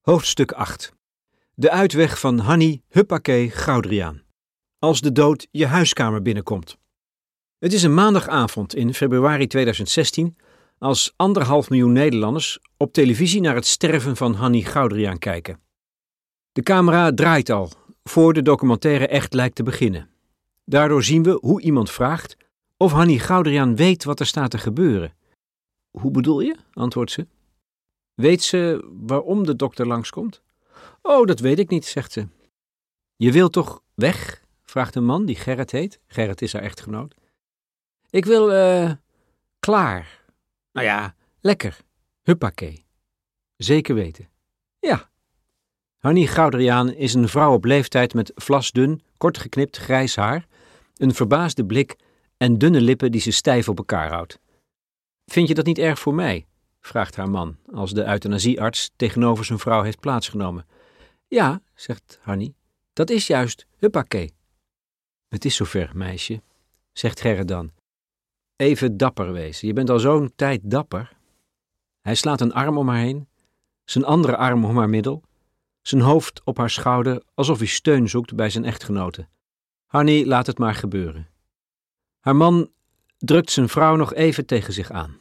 Hoofdstuk 8 De uitweg van Hanni Huppakee Goudriaan. Als de dood je huiskamer binnenkomt. Het is een maandagavond in februari 2016 als anderhalf miljoen Nederlanders op televisie naar het sterven van Hanni Goudriaan kijken. De camera draait al, voor de documentaire echt lijkt te beginnen. Daardoor zien we hoe iemand vraagt of Hanni Goudriaan weet wat er staat te gebeuren. Hoe bedoel je? antwoordt ze. Weet ze waarom de dokter langskomt? Oh, dat weet ik niet, zegt ze. Je wilt toch weg? vraagt een man die Gerrit heet. Gerrit is haar echtgenoot. Ik wil, eh, klaar. Nou ja, lekker. Huppakee. Zeker weten. Ja. Hanni Goudriaan is een vrouw op leeftijd met vlasdun, kort geknipt grijs haar, een verbaasde blik en dunne lippen die ze stijf op elkaar houdt. Vind je dat niet erg voor mij? Vraagt haar man, als de euthanasiearts tegenover zijn vrouw heeft plaatsgenomen. Ja, zegt Hanni, dat is juist, huppakee. Het is zover, meisje, zegt Gerrit dan. Even dapper wezen, je bent al zo'n tijd dapper. Hij slaat een arm om haar heen, zijn andere arm om haar middel, zijn hoofd op haar schouder, alsof hij steun zoekt bij zijn echtgenote. Hanni laat het maar gebeuren. Haar man drukt zijn vrouw nog even tegen zich aan.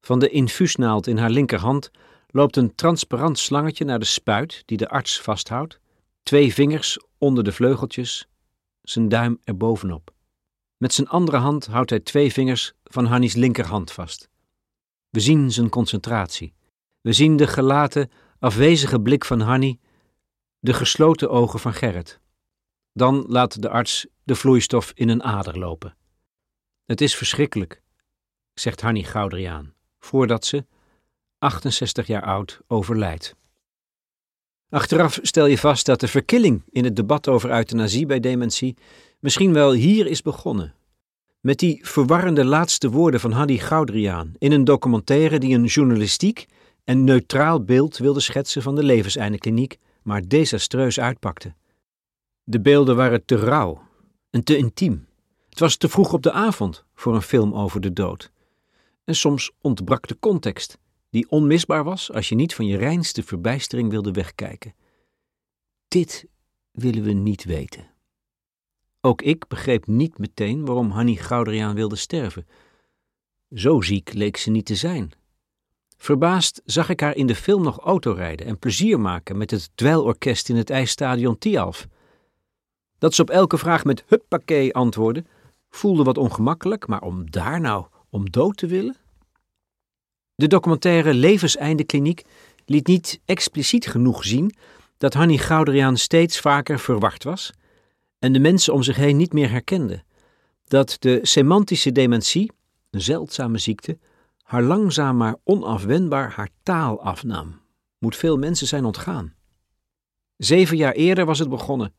Van de infuusnaald in haar linkerhand loopt een transparant slangetje naar de spuit die de arts vasthoudt, twee vingers onder de vleugeltjes, zijn duim erbovenop. Met zijn andere hand houdt hij twee vingers van Hannies linkerhand vast. We zien zijn concentratie. We zien de gelaten, afwezige blik van Hanni, de gesloten ogen van Gerrit. Dan laat de arts de vloeistof in een ader lopen. Het is verschrikkelijk, zegt Hanni Goudriaan voordat ze, 68 jaar oud, overlijdt. Achteraf stel je vast dat de verkilling in het debat over euthanasie bij dementie misschien wel hier is begonnen. Met die verwarrende laatste woorden van Hadi Goudriaan in een documentaire die een journalistiek en neutraal beeld wilde schetsen van de levenseindekliniek, maar desastreus uitpakte. De beelden waren te rauw en te intiem. Het was te vroeg op de avond voor een film over de dood en soms ontbrak de context, die onmisbaar was als je niet van je reinste verbijstering wilde wegkijken. Dit willen we niet weten. Ook ik begreep niet meteen waarom Hanni Goudriaan wilde sterven. Zo ziek leek ze niet te zijn. Verbaasd zag ik haar in de film nog autorijden en plezier maken met het dweilorkest in het ijsstadion Tialf. Dat ze op elke vraag met huppakee antwoordde, voelde wat ongemakkelijk, maar om daar nou om dood te willen? De documentaire Levenseinde Kliniek liet niet expliciet genoeg zien dat Hanni Goudriaan steeds vaker verward was en de mensen om zich heen niet meer herkende. Dat de semantische dementie, een zeldzame ziekte, haar langzaam maar onafwendbaar haar taal afnam. Moet veel mensen zijn ontgaan. Zeven jaar eerder was het begonnen.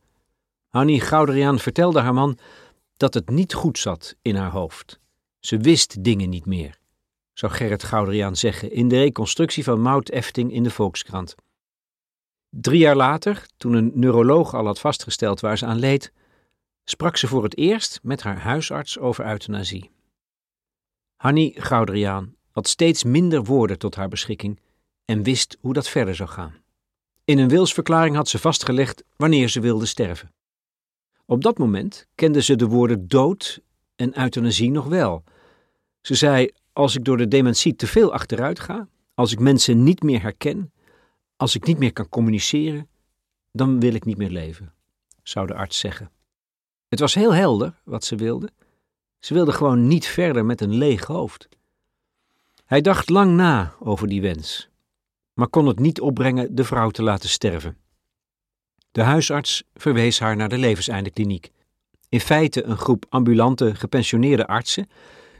Hanni Goudriaan vertelde haar man dat het niet goed zat in haar hoofd. Ze wist dingen niet meer, zou Gerrit Goudriaan zeggen in de reconstructie van Mout Efting in de Volkskrant. Drie jaar later, toen een neuroloog al had vastgesteld waar ze aan leed, sprak ze voor het eerst met haar huisarts over euthanasie. Hanni Goudriaan had steeds minder woorden tot haar beschikking en wist hoe dat verder zou gaan. In een wilsverklaring had ze vastgelegd wanneer ze wilde sterven. Op dat moment kende ze de woorden dood en euthanasie nog wel. Ze zei: Als ik door de dementie te veel achteruit ga, als ik mensen niet meer herken, als ik niet meer kan communiceren, dan wil ik niet meer leven, zou de arts zeggen. Het was heel helder wat ze wilde. Ze wilde gewoon niet verder met een leeg hoofd. Hij dacht lang na over die wens, maar kon het niet opbrengen de vrouw te laten sterven. De huisarts verwees haar naar de levenseindekliniek in feite een groep ambulante gepensioneerde artsen,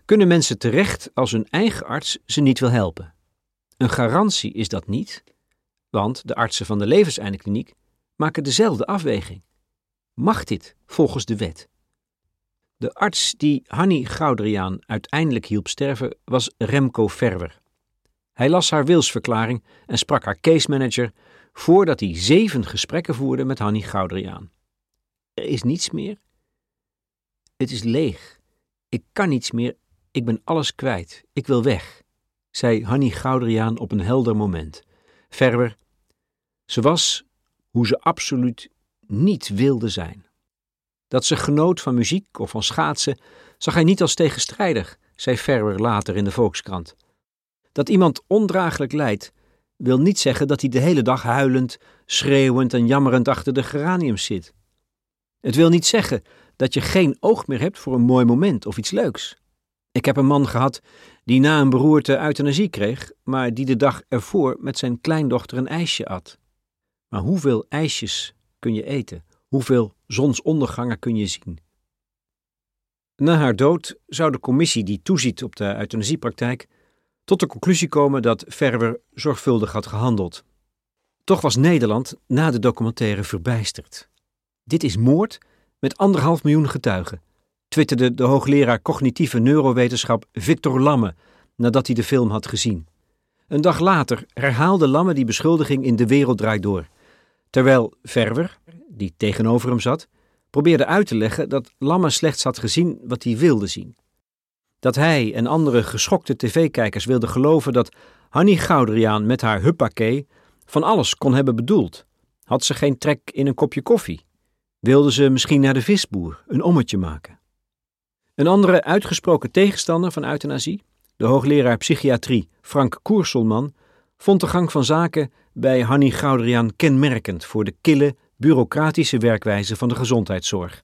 kunnen mensen terecht als hun eigen arts ze niet wil helpen. Een garantie is dat niet, want de artsen van de levenseindekliniek maken dezelfde afweging. Mag dit volgens de wet? De arts die Hanni Goudriaan uiteindelijk hielp sterven was Remco Verwer. Hij las haar wilsverklaring en sprak haar case manager voordat hij zeven gesprekken voerde met Hanni Goudriaan. Er is niets meer het is leeg. Ik kan niets meer. Ik ben alles kwijt. Ik wil weg, zei Hanni Goudriaan op een helder moment. Verder, Ze was hoe ze absoluut niet wilde zijn. Dat ze genoot van muziek of van schaatsen zag hij niet als tegenstrijdig, zei Ferwer later in de Volkskrant. Dat iemand ondraaglijk lijdt, wil niet zeggen dat hij de hele dag huilend, schreeuwend en jammerend achter de geraniums zit. Het wil niet zeggen dat je geen oog meer hebt voor een mooi moment of iets leuks. Ik heb een man gehad die na een beroerte euthanasie kreeg, maar die de dag ervoor met zijn kleindochter een ijsje at. Maar hoeveel ijsjes kun je eten? Hoeveel zonsondergangen kun je zien? Na haar dood zou de commissie die toeziet op de euthanasiepraktijk tot de conclusie komen dat Verwer zorgvuldig had gehandeld. Toch was Nederland na de documentaire verbijsterd. Dit is moord met anderhalf miljoen getuigen, twitterde de hoogleraar cognitieve neurowetenschap Victor Lamme nadat hij de film had gezien. Een dag later herhaalde Lamme die beschuldiging in De Wereld Draait Door, terwijl Verwer, die tegenover hem zat, probeerde uit te leggen dat Lamme slechts had gezien wat hij wilde zien. Dat hij en andere geschokte tv-kijkers wilden geloven dat Hanni Goudriaan met haar huppakee van alles kon hebben bedoeld. Had ze geen trek in een kopje koffie? Wilde ze misschien naar de visboer een ommetje maken? Een andere uitgesproken tegenstander van euthanasie, de hoogleraar psychiatrie Frank Koerselman, vond de gang van zaken bij Hanni Goudriaan kenmerkend voor de kille, bureaucratische werkwijze van de gezondheidszorg.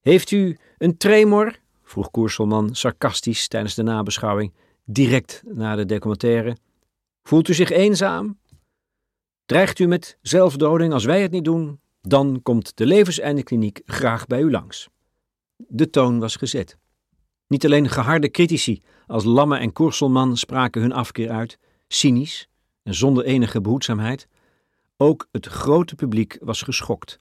Heeft u een tremor? vroeg Koerselman sarcastisch tijdens de nabeschouwing, direct na de documentaire. Voelt u zich eenzaam? Dreigt u met zelfdoding als wij het niet doen? Dan komt de levenseindekliniek graag bij u langs. De toon was gezet. Niet alleen geharde critici als Lamme en Koerselman spraken hun afkeer uit, cynisch en zonder enige behoedzaamheid. Ook het grote publiek was geschokt.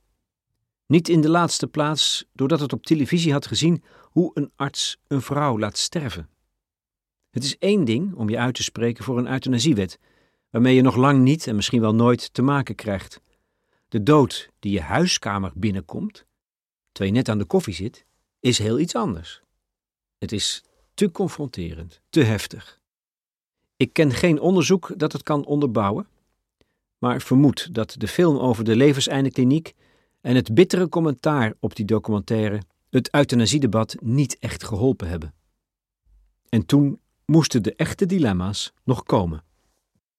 Niet in de laatste plaats doordat het op televisie had gezien hoe een arts een vrouw laat sterven. Het is één ding om je uit te spreken voor een euthanasiewet, waarmee je nog lang niet en misschien wel nooit te maken krijgt. De dood die je huiskamer binnenkomt, terwijl je net aan de koffie zit, is heel iets anders. Het is te confronterend, te heftig. Ik ken geen onderzoek dat het kan onderbouwen, maar vermoed dat de film over de levenseindekliniek en het bittere commentaar op die documentaire het euthanasiedebat niet echt geholpen hebben. En toen moesten de echte dilemma's nog komen.